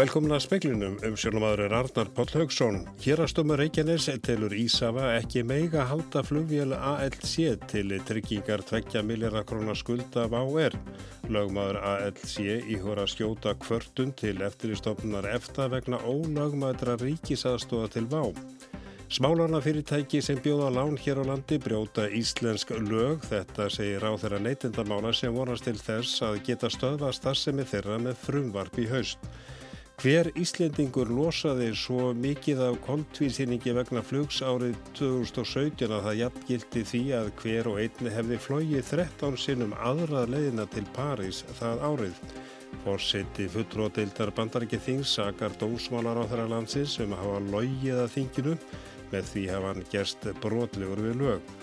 Velkomin að speklinum um sjónumadur er Arnar Páll Haugsson. Hérastömmur Reykjanes telur Ísafa ekki meiga halda flugvél ALC til tryggingar 2 miljardar krónar skulda á er. Lögmaður ALC íhver að skjóta kvörtun til eftiristofnunar eftir vegna ólögmaðra ríkisaðstofa til VÁ. Smálarnafyrirtæki sem bjóða lán hér á landi brjóta íslensk lög. Þetta segir á þeirra neytindamála sem vonast til þess að geta stöðva starfsemi þeirra með frumvarp í haust. Hver Íslendingur losaði svo mikið af kontvísýningi vegna flugs árið 2017 að það jafngildi því að hver og einni hefði flóið 13 sinnum aðra leiðina til París það árið. Fórseti fullróteildar bandarækið þings sakar dósmálar á þeirra landsins um að hafa logið að þinginu með því hafa hann gerst brotlegur við lög.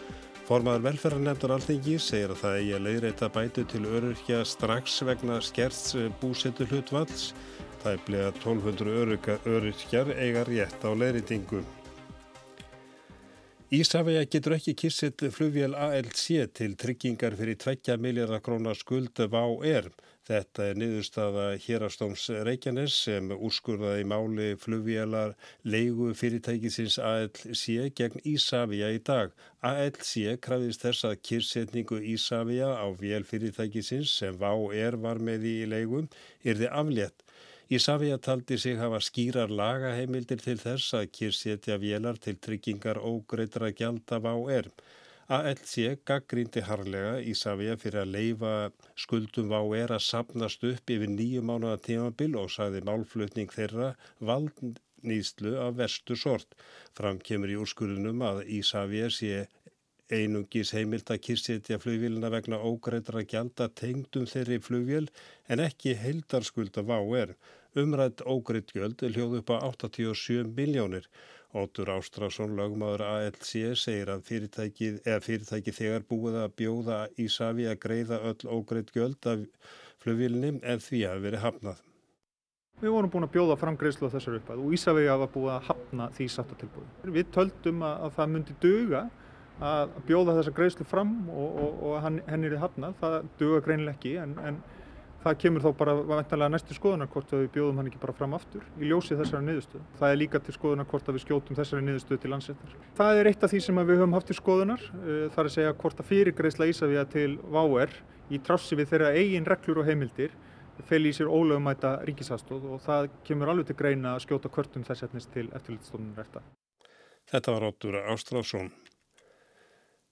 Formaður velferðarnefndar alþengi segir að það eigi að leiðreita bætu til öryrkja strax vegna skerts búsetu hlutvalls Tæplega 1200 öryrkjar eiga rétt á leiritingu. Ísafæja getur ekki kissitt flugvél ALC til tryggingar fyrir 2 miljardar krónar skuld vá er. Þetta er niðurstaða hérastóms Reykjanes sem úrskurðaði máli flugvélar leigu fyrirtækisins ALC gegn Ísafæja í dag. ALC krafðist þess að kirsetningu Ísafæja á vél fyrirtækisins sem vá er var með í leigum yrði aflétt. Ísafja taldi sig hafa skýrar lagaheimildir til þess að kyrsetja vélar til tryggingar ógreitra gjaldaf á erm. ALC gaggrindi harlega Ísafja fyrir að leifa skuldum á er að sapnast upp yfir nýju mánuða tímabil og sagði málflutning þeirra valdnýslu af vestu sort. Fram kemur í úrskurðunum að Ísafja sé einungis heimilt að kyrsetja flugvíluna vegna ógreitra gjalda tengdum þeirri flugvíl en ekki heildarskulda vá er. Umrætt ógreitt gjöld er hljóð upp á 87 miljónir. Ótur Ástrásson, lögmaður ALC, segir að fyrirtæki, fyrirtæki þegar búið að bjóða Ísafi að greiða öll ógreitt gjöld af flugvílinni en því að veri hafnað. Við vorum búin að bjóða fram greiðslu á þessar uppæð og Ísafegi hafa búið að hafna því sattatilbúið. Við töldum að það myndi döga að bjóða þessa greiðslu fram og, og, og henni er hafnað. Það döga greinileg ekki en, en það kemur þá bara vantanlega næstu skoðunar hvort við bjóðum hann ekki bara fram aftur í ljósið þessari niðurstöð. Það er líka til skoðunar hvort við skjótum þessari niðurstöð til landsettar. Það er eitt af því sem við höfum haft til skoðunar, eh, það er að segja hvort að fyrirgreisla Ísafja til VÁR í trássi við þeirra eigin reglur og heimildir fel í sér ólögumæta ríkisastóð og það kemur alveg til greina að skjóta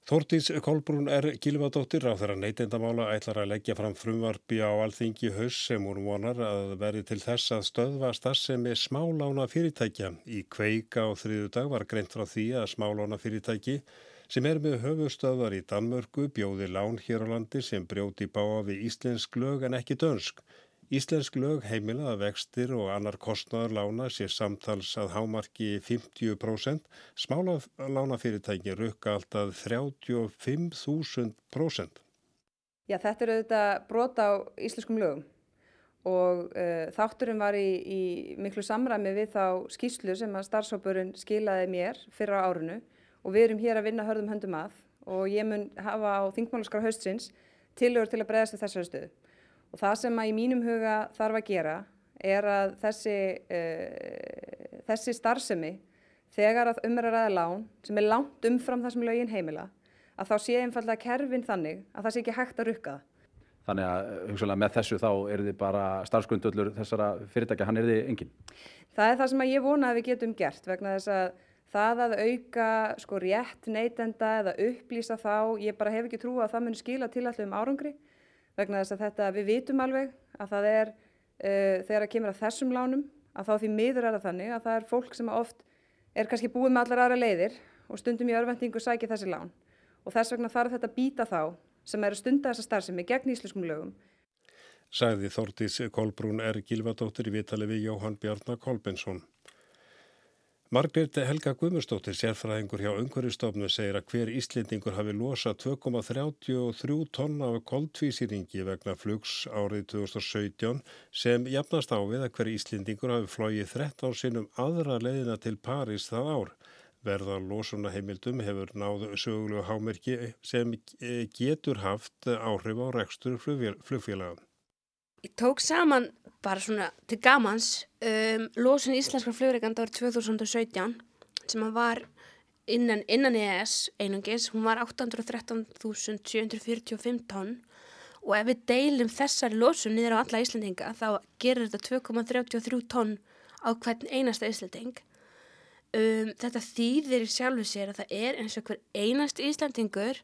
Þórtís Kolbrún er Gilvadóttir á þeirra neytendamála ætlar að leggja fram frumvarfi á alþingi haus sem hún vonar að veri til þess að stöðva starfsemi smálána fyrirtækja. Í kveika á þriðu dag var greint frá því að smálána fyrirtæki sem er með höfustöðar í Danmörku bjóði lán hér á landi sem brjóti báa við íslensk lög en ekki dönsk. Íslensk lög heimila að vextir og annar kostnaður lána sé samtals að hámarki 50%, smála lánafyrirtæki rukka alltaf 35.000%. Já, þetta eru auðvitað brota á íslenskum lögum og uh, þátturinn var í, í miklu samræmi við þá skýslu sem að starfsópurinn skilaði mér fyrra árunu og við erum hér að vinna hörðum höndum að og ég mun hafa á þingmálaskar haustsins tilögur til að bregðast þessari stöðu. Og það sem að í mínum huga þarf að gera er að þessi, uh, þessi starfsemi þegar að umræðaða lán sem er langt umfram það sem lögin heimila að þá sé einfallega kerfin þannig að það sé ekki hægt að rukka það. Þannig að hugsalega með þessu þá er þið bara starfsgrundöllur þessara fyrirtækja, hann er þið engin? Það er það sem að ég vona að við getum gert vegna þess að það að auka sko rétt neytenda eða upplýsa þá, ég bara hef ekki trú að það muni skila til allir um árangri vegna þess að þetta við vitum alveg að það er uh, þegar það kemur að þessum lánum að þá því miður er það þannig að það er fólk sem oft er kannski búið með allar aðra leiðir og stundum í örvendingu sækja þessi lán og þess vegna þarf þetta býta þá sem eru stunda þessa starfsemi gegn íslenskum lögum. Sæði Þórtís Kolbrún er gilvadóttir í vitali við Jóhann Bjarnar Kolbensson. Margret Helga Guðmurstóttir, sérfræðingur hjá Ungveristofnu, segir að hver Íslendingur hafi losað 2,33 tonna af koldvísýringi vegna flugs árið 2017 sem jafnast á við að hver Íslendingur hafi flóið 13 sinnum aðra leiðina til París það ár. Verða losuna heimildum hefur náðu sögulegu hámerki sem getur haft áhrif á rekstur flugfélagum. Ég tók saman bara svona til gamans um, losun íslenskar flugreikanda árið 2017 sem var innan, innan EES einungis, hún var 813.745 tonn og ef við deilum þessari losun niður á alla Íslandinga þá gerir þetta 2,33 tonn á hvern einasta Íslanding. Um, þetta þýðir í sjálfu sér að það er eins og hver einast Íslandingur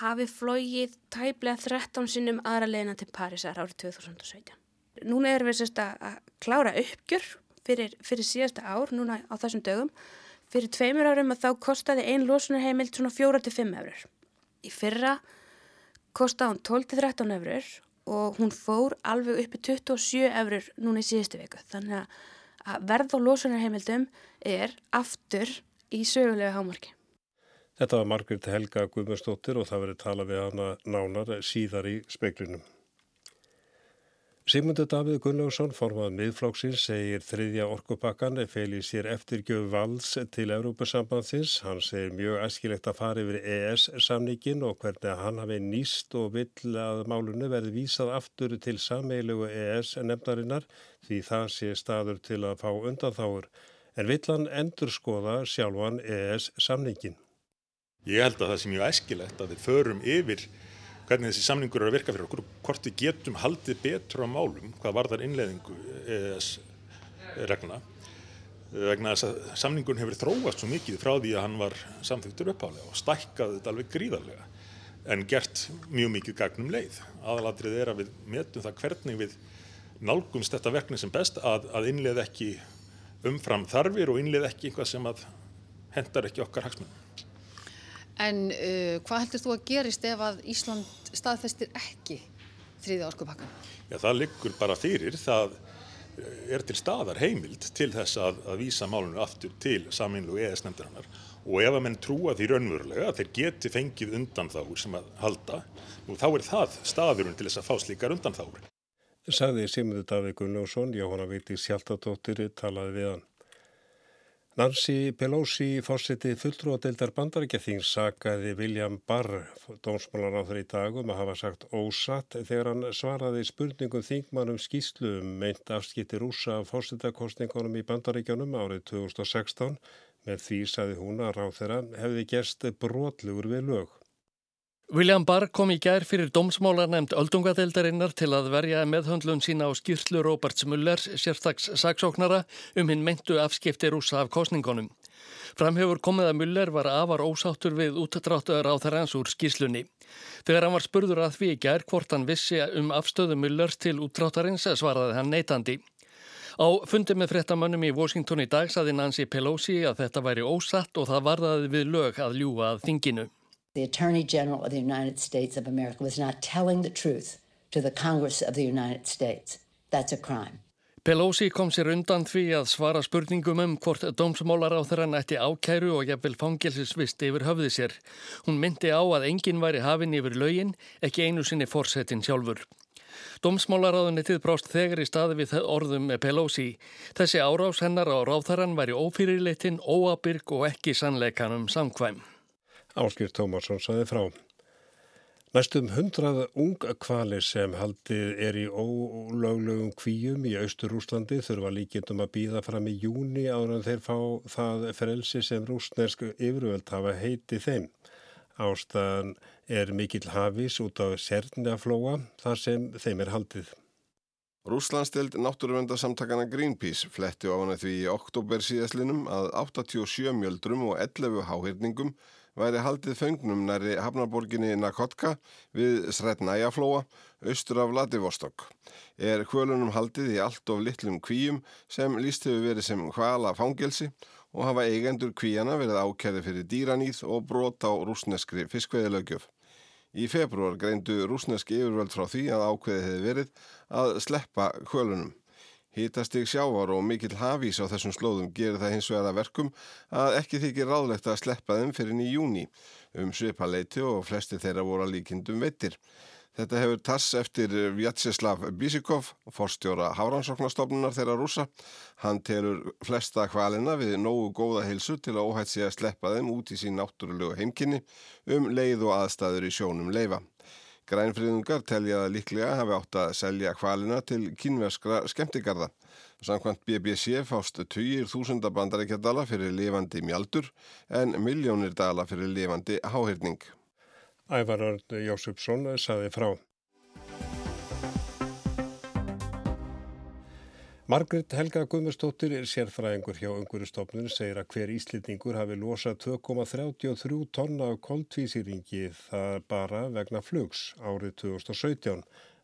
hafi flógið tæplega 13 sinnum aðra leina til Parísar árið 2017. Núna erum við sérst að klára uppgjör fyrir, fyrir síðasta ár, núna á þessum dögum. Fyrir tveimur árum að þá kostaði ein losunarheimild svona 4-5 eurur. Í fyrra kostaði hún 12-13 eurur og hún fór alveg uppi 27 eurur núna í síðustu viku. Þannig að verð og losunarheimildum er aftur í sögulega hámarki. Þetta var Margrit Helga Guðmundsdóttir og það verið tala við hana nánar síðar í speiklinum. Sigmundur Davíð Gunnlaugsson, formað miðflóksins, segir þriðja orkupakkan fel í sér eftirgjöf vals til Európa-sambandsins. Hann segir mjög æskilegt að fara yfir ES-samningin og hvernig hann hafi nýst og vill að málunni verði vísað aftur til sameilugu ES-nefnarinnar því það sé staður til að fá undanþáur. En vill hann endur skoða sjálfan ES-samningin. Ég held að það sé mjög æskilegt að við förum yfir hvernig þessi samningur eru að virka fyrir okkur hvort við getum haldið betur á málum hvað var þar innleðingu EES regna vegna þess að samningun hefur þróast svo mikið frá því að hann var samþygtur upphálega og stækkaði þetta alveg gríðarlega en gert mjög mikið gagnum leið. Aðalatrið er að við metum það hvernig við nálgumst þetta verkni sem best að, að innleð ekki umfram þarfir og innleð ekki einhvað sem að hendar ekki okkar hagsmunum En uh, hvað heldur þú að gerist ef að Ísland staðfestir ekki þriði orkupakkan? Já, það liggur bara fyrir. Það er til staðar heimild til þess að, að vísa málunum aftur til saminlu EES-nefndarinnar og ef að menn trúa því raunverulega að þeir geti fengið undanþáur sem að halda og þá er það staðurinn til þess að fá slíkar undanþáur. Sagði Simður Davík Gunnljósson, Jóhanna Víti Sjáltadóttir talaði við hann. Nancy Pelosi, fórseti fulltrúadeildar bandarækjaþings, sagaði William Barr, dómsmálan á þeirri dagum, að hafa sagt ósatt þegar hann svaraði spurningum þingmannum skýslu um meint afskipti rúsa af fórsetakostningunum í bandarækjanum árið 2016. Með því saði hún að ráð þeirra hefði gerst brotlugur við lög. William Barr kom í gær fyrir dómsmálar nefnd öldungadeildarinnar til að verja meðhöndlun sína á skýrslu Roberts Mullers, sérstaks saksóknara, um hinn meintu afskipti rúsa af kostningunum. Framhefur komið að Muller var afar ósáttur við úttráttuður á þærans úr skýrslunni. Þegar hann var spurður að því í gær hvort hann vissi um afstöðu Mullers til úttráttarins svaraði hann neitandi. Á fundi með frettamönnum í Washington í dag saði Nancy Pelosi að þetta væri ósatt og það varðaði við lög að ljúa að þinginu. The Attorney General of the United States of America was not telling the truth to the Congress of the United States. That's a crime. Pelosi kom sér undan því að svara spurningum um hvort dómsmólar á þeirra nætti ákæru og jafnvel fangilsisvist yfir höfði sér. Hún myndi á að enginn væri hafinn yfir lögin, ekki einu sinni fórsetin sjálfur. Dómsmálaráðunitið brást þegar í staði við orðum með Pelosi. Þessi árás hennar á ráðarann væri ófyrirleitin, óabyrg og ekki sannleikanum samkvæm. Áskýr Tómarsson saði frá. Næstum hundrað ungkvalir sem haldið er í ólöglegum kvíum í Austur-Rúslandi þurfa líkindum að býða fram í júni ára þeir fá það frelsi sem rúsnersku yfirvöld hafa heiti þeim. Ástæðan er mikill hafís út á Sernjaflóa þar sem þeim er haldið. Rúslandstild náttúruvendarsamtakana Greenpeace fletti á hana því í oktober síðaslinum að 87 mjöldrum og 11 háhyrningum væri haldið fengnum næri hafnaborginni Nakotka við Srednæjaflóa, austur af Vladivostok. Er hvölunum haldið í allt of litlum kvíum sem líst hefur verið sem hvala fangelsi og hafa eigendur kvíjana verið ákjæði fyrir dýranýð og brot á rúsneskri fiskveðilögjöf. Í februar greindu rúsneski yfirvöld frá því að ákveði hefði verið að sleppa hvölunum. Hítastig sjávar og mikill hafís á þessum slóðum gerir það hins vegar að verkum að ekki þykir ráðlegt að sleppa þeim fyrir í júni um svipaleiti og flesti þeirra voru að líkindum veitir. Þetta hefur tass eftir Vjatsislav Bisikov, forstjóra Háransóknarstofnunar þeirra rúsa. Hann telur flesta hvalina við nógu góða heilsu til að óhætt sé að sleppa þeim út í sín náttúrulegu heimkynni um leið og aðstæður í sjónum leifa. Grænfriðungar telja að líklega hafi átt að selja hvalina til kínveskra skemmtigarða. Samkvæmt BBC fást tugir þúsunda bandarækjadala fyrir lifandi mjaldur en miljónir dala fyrir lifandi háhyrning. Ævar Örn Jósupsson saði frá. Margrit Helga Guðmustóttir er sérfræðingur hjá Unguristofnun segir að hver íslendingur hafi losað 2,33 tonna af koltvísýringi það bara vegna flugs árið 2017.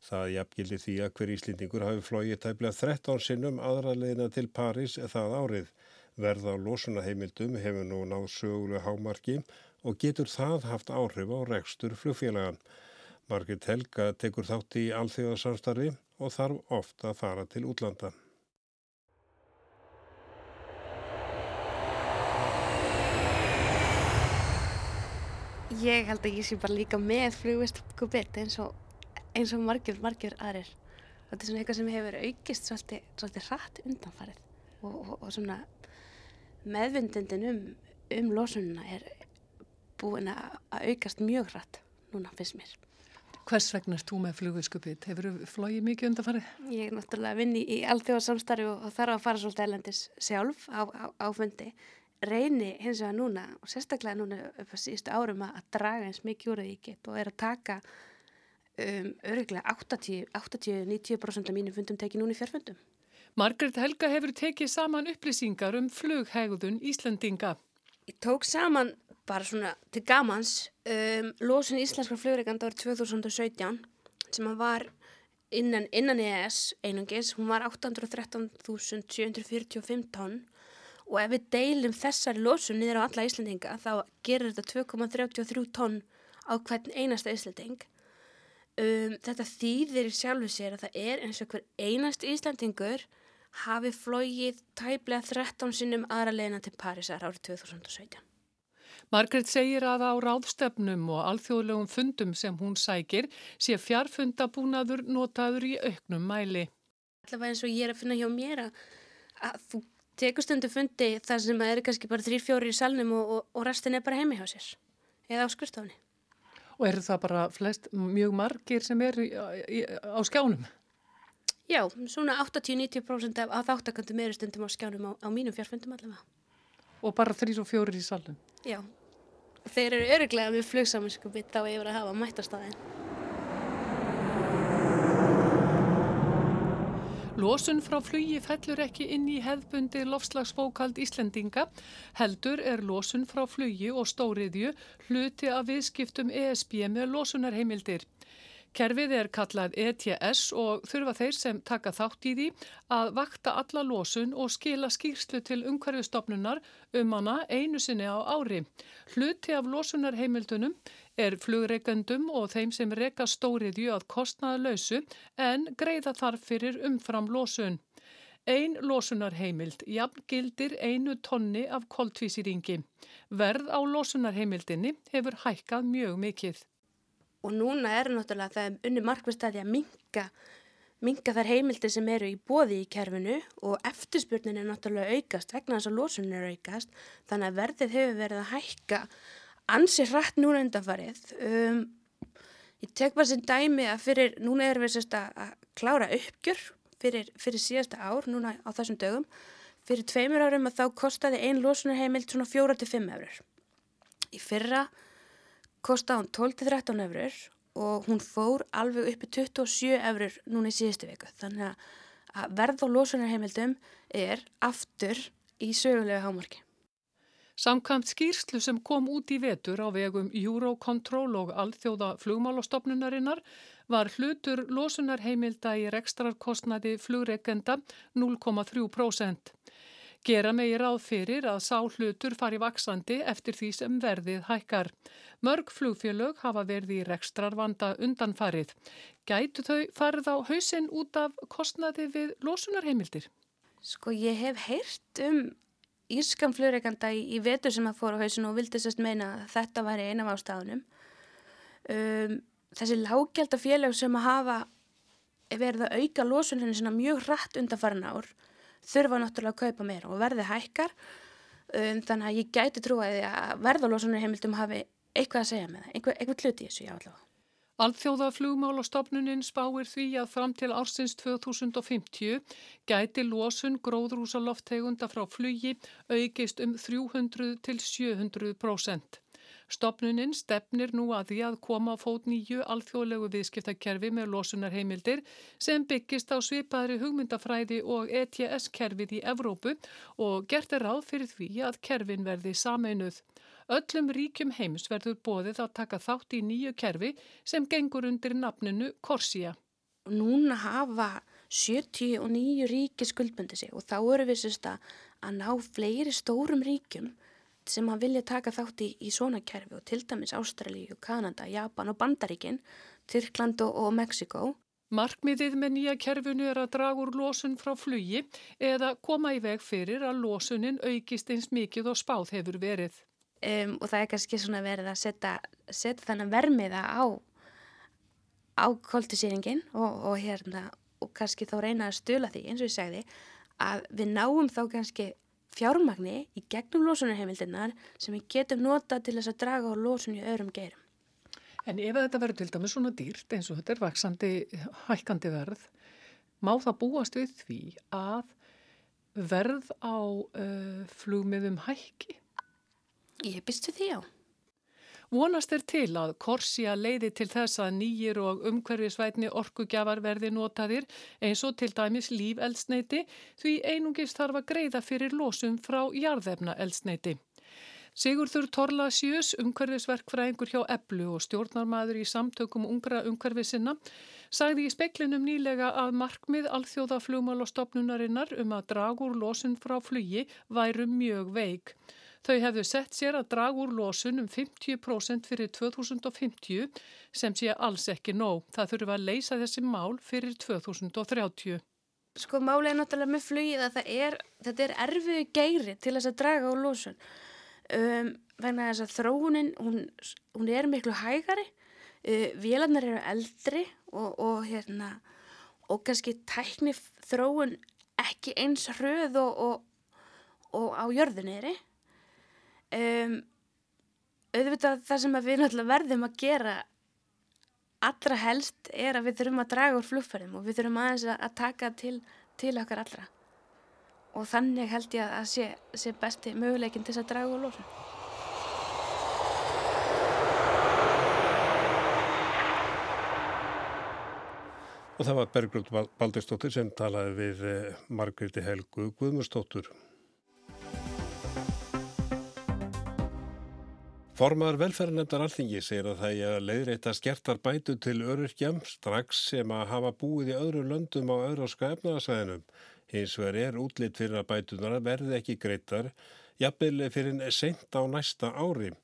Það jafngildi því að hver íslendingur hafi flóið tæplega 13 sinnum aðralegina til París það árið. Verð á losunaheimildum hefur nú náð söguleg hámarki og getur það haft áhrif á rekstur flugfélagan. Margrit Helga tekur þátt í alþjóðasamstarfi og þarf ofta að fara til útlanda. Ég held að ég sé bara líka með flugvistkubitt eins og, eins og margir, margir aðrir. Þetta er svona eitthvað sem hefur aukist svolítið, svolítið hratt undanfarið og, og, og svona meðvindindin um, um losununa er búin að aukast mjög hratt núna fyrst mér. Hvers vegna er þú með flugvistkubitt? Hefur þú flóið mikið undanfarið? Ég er náttúrulega að vinni í allþjóðarsamstarfi og þarf að fara svolítið elendis sjálf á, á, á fundi reyni hins vegar núna og sérstaklega núna upp á síðustu árum að draga eins mikið úr því ég get og er að taka um, öruglega 80-90% af mínum fundum tekið núna í fjárfundum. Margret Helga hefur tekið saman upplýsingar um flughægðun Íslandinga. Ég tók saman bara svona til gamans um, losun íslenskar flugreikanda árið 2017 sem var innan, innan EES einungis, hún var 813.745 tonn og ef við deilum þessari losun niður á alla Íslandinga þá gerir þetta 2,33 tonn á hvern einasta Íslanding. Um, þetta þýðir í sjálfu sér að það er eins og hver einast Íslandingur hafi flóið tæplega 13 sinnum aðra leina til Parísar árið 2017. Margret segir að á ráðstefnum og alþjóðlegum fundum sem hún sækir sé fjarfundabúnaður notaður í auknum mæli. Það var eins og ég er að finna hjá mér að, að þú tekur stundu fundi þar sem það eru kannski bara þrýr fjóri í salnum og, og, og restin er bara heimi hjá sér eða á skurstofni. Og eru það bara flest mjög margir sem er á skjánum? Já, svona 80-90% af, af þáttakandum eru stundum á skjánum á, á mínum fjárfundum allavega. Og bara þrýr og fjóri í salnum? Já, þeir eru öruglega með flugsaminskupið þá yfir að hafa mættastæðin. Losun frá flugi fellur ekki inn í hefðbundi lofslagsbókald Íslendinga, heldur er losun frá flugi og stóriðju hluti af viðskiptum ESB með losunarheimildir. Kerfið er kallað ETS og þurfa þeir sem taka þátt í því að vakta alla losun og skila skýrslu til umhverfistofnunar um hana einu sinni á ári. Hluti af losunarheimildunum er flugreikandum og þeim sem reka stóriðju að kostnaða lausu en greiða þarf fyrir umfram losun. Ein losunarheimild jafn gildir einu tonni af koltvísýringi. Verð á losunarheimildinni hefur hækkað mjög mikill. Og núna er náttúrulega það unni markvistæði að minka, minka þar heimildir sem eru í bóði í kerfinu og eftirspurnin er náttúrulega aukast vegna þess að losunin er aukast þannig að verðið hefur verið að hækka ansi hratt núna undanfarið. Um, ég tek bara sem dæmi að fyrir, núna erum við sérst að klára uppgjör fyrir, fyrir síðasta ár, núna á þessum dögum. Fyrir tveimur árum að þá kostiði ein losunarheimild svona 4-5 eurur. Í fyrra kostiði hún 12-13 eurur og hún fór alveg uppi 27 eurur núna í síðustu viku. Þannig að verð og losunarheimildum er aftur í sögulegu hámarki. Samkvæmt skýrslu sem kom út í vetur á vegum Eurocontrol og alþjóða flugmálastofnunarinnar var hlutur losunarheimilda í rekstrarkostnaði flugreikenda 0,3%. Gera megi ráð fyrir að sá hlutur fari vaksandi eftir því sem verðið hækkar. Mörg flugfélög hafa verið í rekstrarvanda undanfarið. Gætu þau farið á hausin út af kostnaði við losunarheimildir? Sko ég hef heyrt um írskan flugreikanda í, í vetur sem að fóra á hausin og vildi sérst meina að þetta væri eina af ástafunum. Um, þessi lágjaldafélag sem að hafa verið að auka losuninu svona mjög hratt undanfarin ár þurfa náttúrulega að kaupa meira og verði hækkar um, þannig að ég gæti trúa að verðalósunarheimildum hafi eitthvað að segja með það, einhver, einhver hluti í þessu já allavega. Alþjóðaflugmálastofnunin spáir því að fram til ársins 2050 gæti losun gróðrúsaloftegunda frá flugi aukist um 300 til 700 prósent. Stopnunin stefnir nú að því að koma á fót nýju alþjóðlegu viðskiptakerfi með losunarheimildir sem byggist á svipaðri hugmyndafræði og ETS-kerfið í Evrópu og gert er ráð fyrir því að kerfin verði sameinuð. Öllum ríkjum heims verður bóðið að taka þátt í nýju kerfi sem gengur undir nafninu Korsia. Núna hafa 79 ríki skuldbundi sig og þá eru við sérst að ná fleiri stórum ríkjum sem að vilja taka þátt í, í svona kerfi og til dæmis Ástralíu, Kanada, Japan og Bandaríkin, Tyrkland og, og Mexiko. Markmiðið með nýja kerfinu er að draga úr losun frá flugi eða koma í veg fyrir að losunin aukist eins mikið og spáð hefur verið. Um, og það er kannski svona verið að setja, setja þannig vermiða á, á koltisýringin og, og, hérna, og kannski þá reyna að stula því eins og ég segði að við náum þá kannski fjármagni í gegnum losunarheimildirnar sem við getum nota til þess að draga á losun í öðrum geirum. En ef þetta verður til dæmis svona dýrt eins og þetta er vaksandi, hækkandi verð, má það búast við því að verð á uh, flugmiðum hækki? Ég býstu því á. Vonast er til að Korsia leiði til þess að nýjir og umhverfisvætni orkugjafar verði notaðir eins og til dæmis lífeldsneiti því einungist þarf að greiða fyrir losum frá jarðefna eldsneiti. Sigurður Torlasjus, umhverfisverkfræðingur hjá Eblu og stjórnarmæður í samtökum ungra umhverfisinna, sagði í speklinum nýlega að markmið alþjóða flugmálastofnunarinnar um að dragur losun frá flugi væru mjög veik. Þau hefðu sett sér að draga úr losun um 50% fyrir 2050 sem sé alls ekki nóg. Það þurfa að leysa þessi mál fyrir 2030. Sko máli er náttúrulega með flugið að er, þetta er erfiðu geiri til þess að draga úr losun. Um, vegna þess að þróunin, hún, hún er miklu hægari, uh, vélarnar eru eldri og, og, hérna, og kannski tækni þróun ekki eins hröð og, og á jörðunni er þið um, auðvitað það sem við náttúrulega verðum að gera allra helst er að við þurfum að draga úr flugferðum og við þurfum aðeins að taka til, til okkar allra og þannig held ég að sé, sé besti möguleikin til að draga úr lósun. Og það var Berglund Baldurstóttir sem talaði við eh, Margreði Helgu Guðmustóttur. Formar velferðarnefndar alþingi segir að það er að leiðreita skertar bætu til öryrkjam strax sem að hafa búið í öðru löndum á öðróska efnaðasæðinum. Hins vegar er útlitt fyrir að bætunar verði ekki greitar, jafnvel fyrir sent á næsta ári.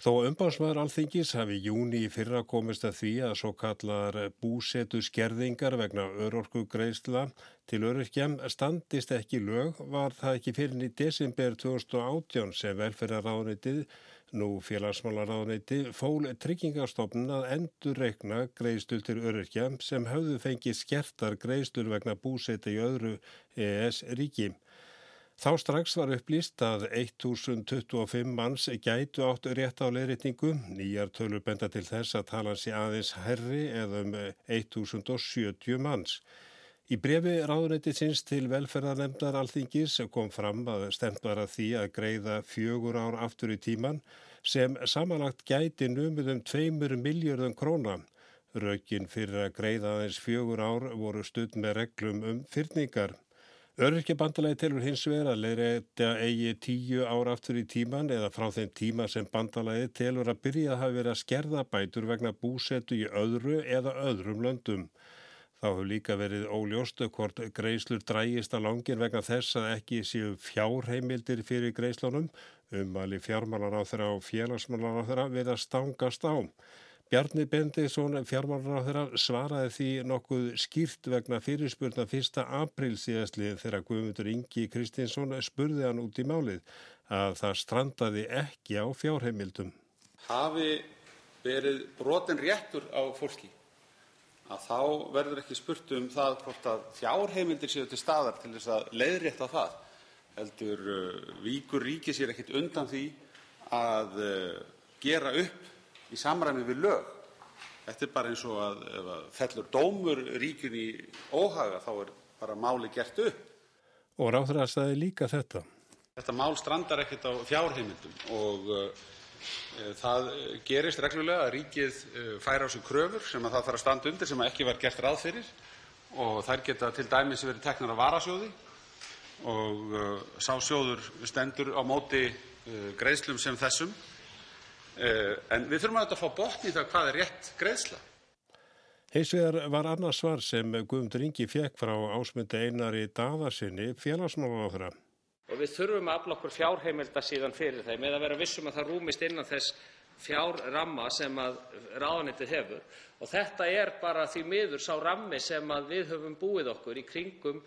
Þó umbásmaður alþingis hafi júni í fyrra komist að því að svo kallar búsetu skerðingar vegna örorku greiðsla til öryrkjam standist ekki lög var það ekki fyrir í desember 2018 sem velferðaráðnitið Nú félagsmálaráðneiti fól tryggingastofnun að endur reikna greiðstul til öryrkja sem höfðu fengið skertar greiðstul vegna búseti í öðru ES ríki. Þá strax var upplýst að 1025 manns gætu átt rétt á leirritningu, nýjar tölur benda til þess að tala sér aðeins herri eða um 1070 manns. Í brefi ráðunetti sinns til velferðarnemndar alþingis kom fram að stemt var að því að greiða fjögur ár aftur í tíman sem samanlagt gæti numið um tveimur miljörðum króna. Rökin fyrir að greiða aðeins fjögur ár voru studd með reglum um fyrningar. Öryrkjabandalagi telur hins vegar að leireta eigi tíu ár aftur í tíman eða frá þeim tíma sem bandalagi telur að byrja að hafa verið að skerða bætur vegna búsetu í öðru eða öðrum löndum. Þá hefur líka verið óljóstu hvort greislur drægist að langin vegna þess að ekki séu fjárheimildir fyrir greislunum, umali fjármálar á þeirra og félagsmálar á þeirra við að stangast á. Bjarni Bendisson, fjármálar á þeirra, svaraði því nokkuð skýrt vegna fyrirspurna 1. april síðastlið þegar Guðmundur Ingi Kristinsson spurði hann út í málið að það strandaði ekki á fjárheimildum. Hafi verið brotin réttur á fólki þá verður ekki spurt um það hvort að fjárheimildir séu til staðar til þess að leiðrétta það heldur uh, víkur ríkið sér ekkit undan því að uh, gera upp í samræmi við lög Þetta er bara eins og að ef að fellur dómur ríkjun í óhaga þá er bara máli gert upp. Og að staði líka þetta. Þetta mál strandar ekkert á fjárheimildum og uh, það gerist reglulega að ríkið uh, fær á sig kröfur sem að það þarf að standa undir sem ekki var gert ráð fyrir þær geta dæmis verið teknar af varasjóði og sá sjóður stendur á móti greiðslum sem þessum Eh, en við þurfum að fá botn í það hvað er rétt greiðsla. Hins vegar var annars svar sem Guðmundur Ingi fekk frá ásmundi einari daðarsinni félagsmálaráðra. Og við þurfum að afla okkur fjárheimilda fyrir þeim eða vera vissum að það rúmist innan þess fjárramma sem að ráðanitið hefur. Þetta er því miður sá rammi sem við höfum búið okkur í kringum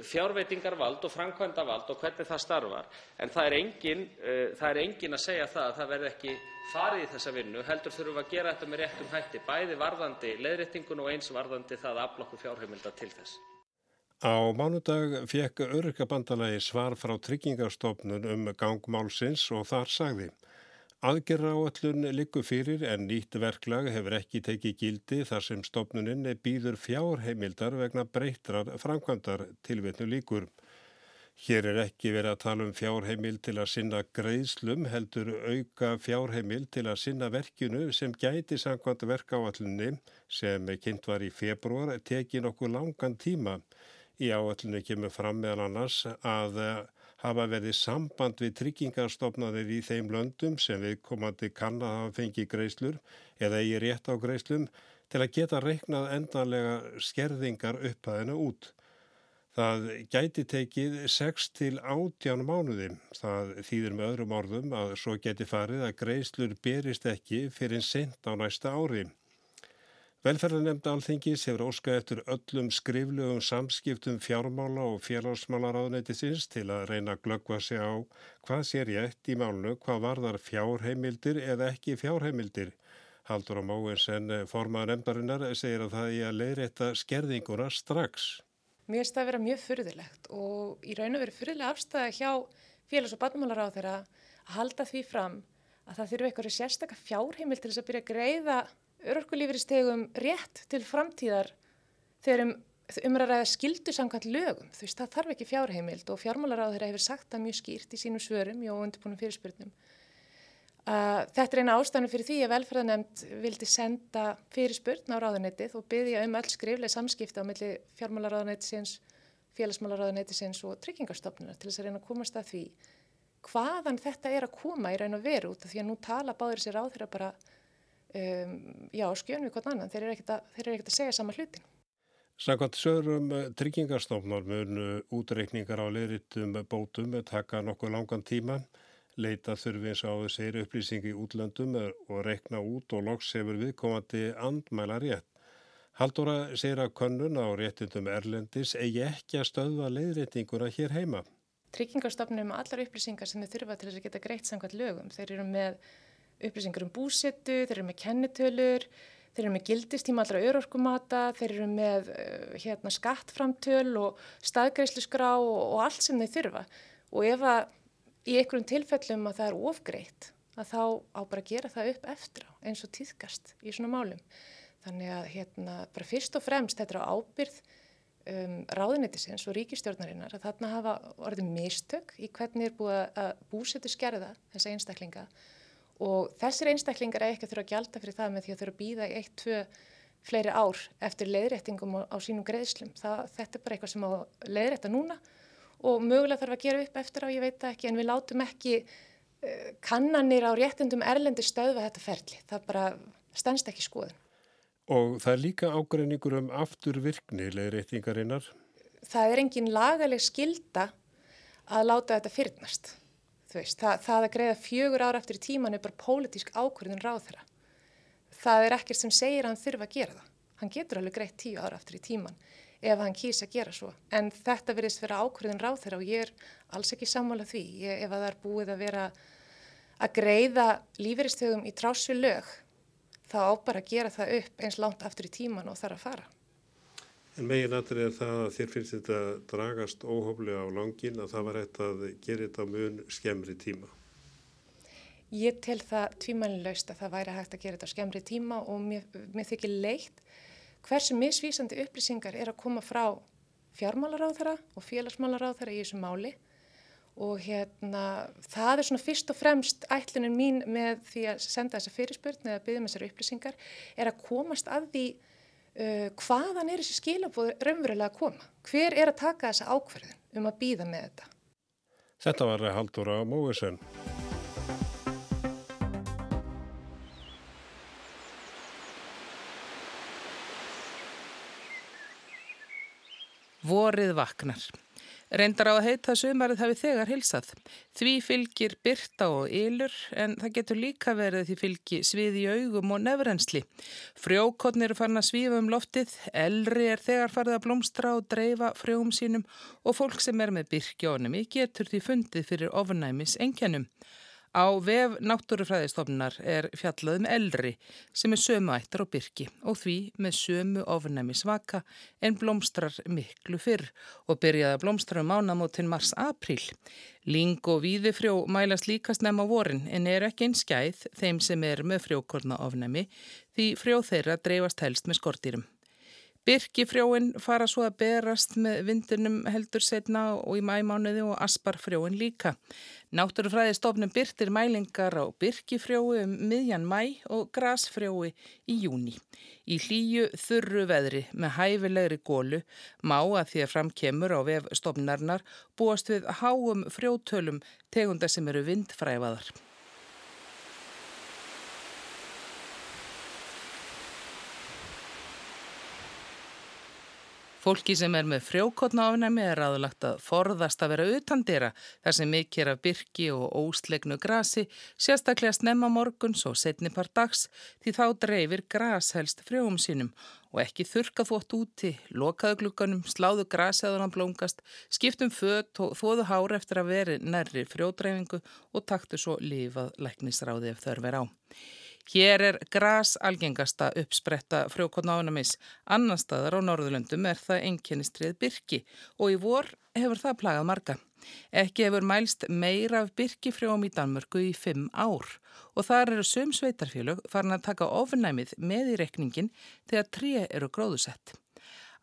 fjárveitingarvald og framkvæmdavald og hvernig það starfar. En það er enginn uh, að segja að það verði ekki farið í þessa vinnu, heldur þurfum við að gera þetta með réttum hætti, bæði varðandi leiðréttingun og eins varðandi það að afla okkur fjárheimilda til þess. Á mánudag fekk Öryrkjabandalagi svar frá Tryggingastofnun um gangmálsins og þar sagði Aðgerra áallun likur fyrir en nýtt verklag hefur ekki tekið gildi þar sem stopnuninn býður fjárheimildar vegna breytrar framkvæmdar tilvitnu líkur. Hér er ekki verið að tala um fjárheimil til að sinna greiðslum heldur auka fjárheimil til að sinna verkinu sem gæti samkvæmt verkáallunni sem kynnt var í februar tekið nokkuð langan tíma. Í áallunni kemur fram meðal annars að hafa verið samband við tryggingarstofnanir í þeim löndum sem viðkomandi kann að hafa fengið greislur eða eigi rétt á greislum til að geta reiknað endanlega skerðingar upphæðina út. Það gæti tekið 6 til 18 mánuði. Það þýðir með öðrum orðum að svo geti farið að greislur berist ekki fyrir sent á næsta ári. Velferðarnemnd alþingis hefur óskað eftir öllum skriflegum samskiptum fjármála og félagsmálaráðnættisins til að reyna að glöggva sig á hvað sé rétt í málnu, hvað varðar fjárheimildir eða ekki fjárheimildir. Haldur á Móinsen formaður nefndarinnar segir að það er að leiðrætta skerðinguna strax. Mér finnst það að vera mjög fyrðilegt og í raun og veru fyrðilega afstæða hjá félags- og barnamálaráð þeirra að halda því fram að það þurfu eitthvað sérstakka fjárheimil til þess að byrja að greiða örorkulífeyristegum rétt til framtíðar þegar um umræða skildu samkvæmt lögum. Þú veist, það þarf ekki fjárheimild og fjármálaráð þeirra hefur sagt það mjög skýrt í sínum svörum og undirbúnum fyrirspurnum. Uh, þetta er eina ástæðan fyrir því að velferðanemnd vildi senda fyrirspurn á ráðunettið og byggja um öll skriflega samskipti á milli fjármálaráðunettisins, félagsmálaráðunettisins og tryggingarstofnunar til þess að reyna að komast að því hvaðan þetta er að koma í raun og veru út af því að nú tala báður sér á þeirra bara um, já, skjön við hvort annan, þeir eru ekkert að, er að segja sama hlutin. Samkvæmt sögurum eh, tryggingarstofnar mun útreikningar á leiritum bótum taka nokkuð langan tíma, leita þurfi eins á þessir upplýsingi útlöndum og rekna út og loks hefur viðkomandi andmæla rétt. Haldóra segir að könnun á réttindum Erlendis eigi ekki að stöðva leiðréttinguna hér heima. Tryggingarstofnum allar upplýsingar sem þau þurfa til þess að geta greitt samkvæmt lögum. Þeir eru með upplýsingar um búsettu, þeir eru með kennitölur, þeir eru með gildistíma allra örorkumata, þeir eru með uh, hérna, skattframtöl og staðgreifslusgrá og, og allt sem þeir þurfa. Og ef að í einhverjum tilfellum að það er ofgreitt, að þá á bara að gera það upp eftir á eins og tíðkast í svona málum. Þannig að hérna, bara fyrst og fremst þetta er á ábyrð um, ráðunitisins og ríkistjórnarinnar að þarna hafa orðið mistök í hvernig er búið að búsetu skerða þessa einstaklinga og þessir einstaklingar er ekki að þurfa að gjalda fyrir það með því að þurfa að býða í eitt, tvö fleiri ár eftir leiðréttingum á, á sínum greiðslum. Það, þetta er bara eitthvað sem á leiðrétta núna og mögulega þarf að gera upp eftir á, ég veit ekki, en við látum ekki uh, kannanir á réttindum erlendi stöðva þetta ferli. Það bara stennst ekki skoðun. Og það er líka ágreiningur um afturvirkni leiðréttingarinnar? Það er engin lagaleg skilda að láta þetta fyrnast. Veist, það, það að greiða fjögur ára eftir tíman er bara pólitísk ákvörðun ráð þeirra. Það er ekkert sem segir að hann þurfa að gera það. Hann getur alveg greitt tíu ára eftir tíman ef hann kýsa að gera svo. En þetta verðist vera ákvörðun ráð þeirra og ég er alls ekki sammála því. Ég, ef það er búið að vera að greiða lífeyristögum í trássu lög, þá á bara að gera það upp eins langt aftur í tíman og þarf að fara. En megin aðrið er það að þér finnst þetta dragast óhóflega á langin að það var hægt að gera þetta mun skemmri tíma. Ég tel það tvímælilegst að það væri hægt að gera þetta á skemmri tíma og mér, mér þykir leitt hversu misvísandi upplýsingar er að koma frá fjármálaráðara og félagsmálaráðara í þessu máli og hérna það er svona fyrst og fremst ætlunin mín með því að senda þessa fyrirspurn eða byggja með þessari upplýsingar er að komast að því uh, hvaðan er þessi skilabóð raunverulega að koma? Hver er að taka þessa ákverðin um að býða með þetta? Þetta var Haldur á Móisen. Vorið vaknar. Reyndar á að heita sumarið hafi þegar hilsað. Því fylgir byrta og ylur en það getur líka verið því fylgi sviði í augum og nefrensli. Frjókotnir eru farin að svífa um loftið, elri er þegar farið að blómstra og dreifa frjóum sínum og fólk sem er með byrkjónum í getur því fundið fyrir ofnæmis engjannum. Á vef náttúrufræðistofnunar er fjallaðum eldri sem er sömu ættar og byrki og því með sömu ofnæmi svaka en blómstrar miklu fyrr og byrjaði að blómstra um ánamótin mars-april. Ling og víðifrjó mælast líkast nefn á vorin en er ekki einn skæð þeim sem er með frjókorna ofnæmi því frjó þeirra dreifast helst með skortýrum. Birkifrjóin fara svo að berast með vindunum heldur setna og í mæmánuði og asparfrjóin líka. Náttúrufræði stofnum byrtir mælingar á birkifrjói um miðjan mæ og grasfrjói í júni. Í hlýju þurru veðri með hæfilegri gólu má að því að framkemur á vef stofnarnar búast við háum frjótölum tegunda sem eru vindfræfaðar. Fólki sem er með frjókotna ofnæmi er aðlagt að forðast að vera utandira þar sem mikið er af byrki og óslegnu grasi, sérstaklega snemma morguns og setnipar dags því þá dreifir gras helst frjóum sínum og ekki þurka þótt úti, lokaðu glukkanum, sláðu grasi að hann blóngast, skiptum fött og þóðu hár eftir að veri nærri frjódreifingu og taktu svo lífað læknisráði ef þau er á. Hér er gras algengasta uppspretta frjókotnáðunamis. Annan staðar á Norðurlöndum er það enkennistrið byrki og í vor hefur það plagað marga. Ekki hefur mælst meira af byrkifrjóum í Danmörku í fimm ár og þar eru söm sveitarfélög farin að taka ofnæmið með í rekningin þegar tré eru gróðusett.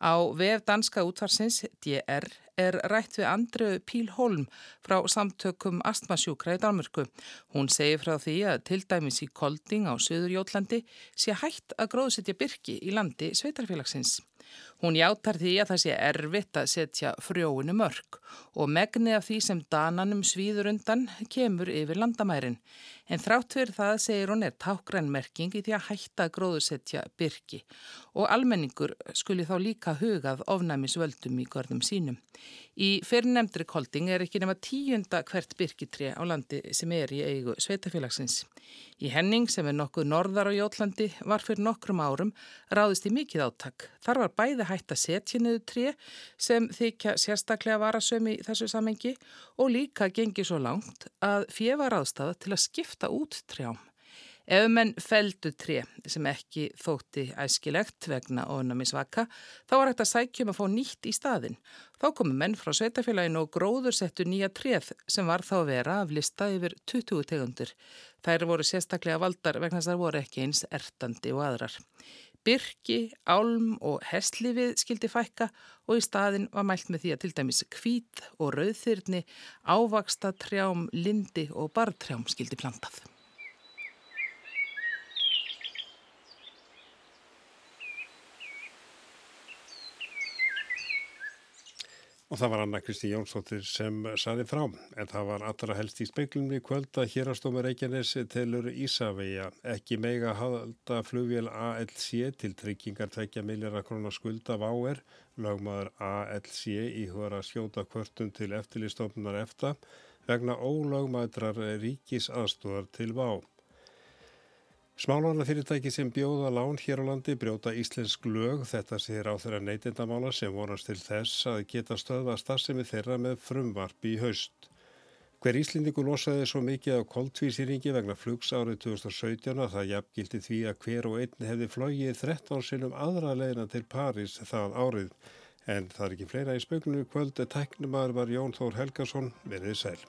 Á vef danska útvarsins DR er rætt við Andreu Píl Holm frá samtökum Astmasjúkra í Dalmörku. Hún segir frá því að til dæmis í Kolding á Suður Jótlandi sé hægt að gróðsetja byrki í landi sveitarfélagsins. Hún játar því að það sé erfitt að setja frjóinu mörg og megni af því sem dananum svíður undan kemur yfir landamærin. En þrátt fyrir það segir hún er tákrænmerking í því að hætta að gróðusetja byrki og almenningur skuli þá líka hugað ofnæmisvöldum í görðum sínum. Í fyrrnemndri kolding er ekki nema tíunda hvert byrkitri á landi sem er í eigu sveitafélagsins. Í Henning sem er nokkuð norðar á Jótlandi var fyrir nokkrum árum ráðist í mikið áttak. Þar var bæði hægt að setja niður tré sem þykja sérstaklega varasömi í þessu samengi og líka gengi svo langt að fjö var aðstafa til að skipta út trjám. Ef menn feldu tré sem ekki þótti æskilegt vegna ónæmisvaka þá var hægt að sækjum að fá nýtt í staðin. Þá komu menn frá sveitafélaginu og gróður settu nýja tréð sem var þá vera af lista yfir 20 tegundur. Þær voru sérstaklega valdar vegna þess að það voru ekki eins ertandi og aðrar. Birki, álm og herslifið skildi fækka og í staðin var mælt með því að til dæmis kvít og rauðþyrni, ávaksta trjám, lindi og bartrjám skildi plantað. Og það var Anna-Kristi Jónsdóttir sem saði frá, en það var allra helst í speiklunum í kvöld að hérastómur Reykjanes telur Ísafeia ekki mega halda flugvél ALC til tryggingar 2 miljardar krónar skulda af áer, lögmaður ALC í hvora skjóta kvörtum til eftirlistofnunar efta vegna ólögmaðrar ríkis aðstóðar til vá. Smálána fyrirtæki sem bjóða lán hér á landi brjóta íslensk lög þetta sér á þeirra neytindamála sem vonast til þess að geta stöða starfsemi þeirra með frumvarp í haust. Hver Íslendingu losaði svo mikið á koltvísýringi vegna flugs árið 2017 að það jafngildi því að hver og einn hefði flogið 13 sinum aðra leina til París það árið. En það er ekki fleira í spögnum kvöld. Tæknumar var Jón Þór Helgarsson. Verðið sæl.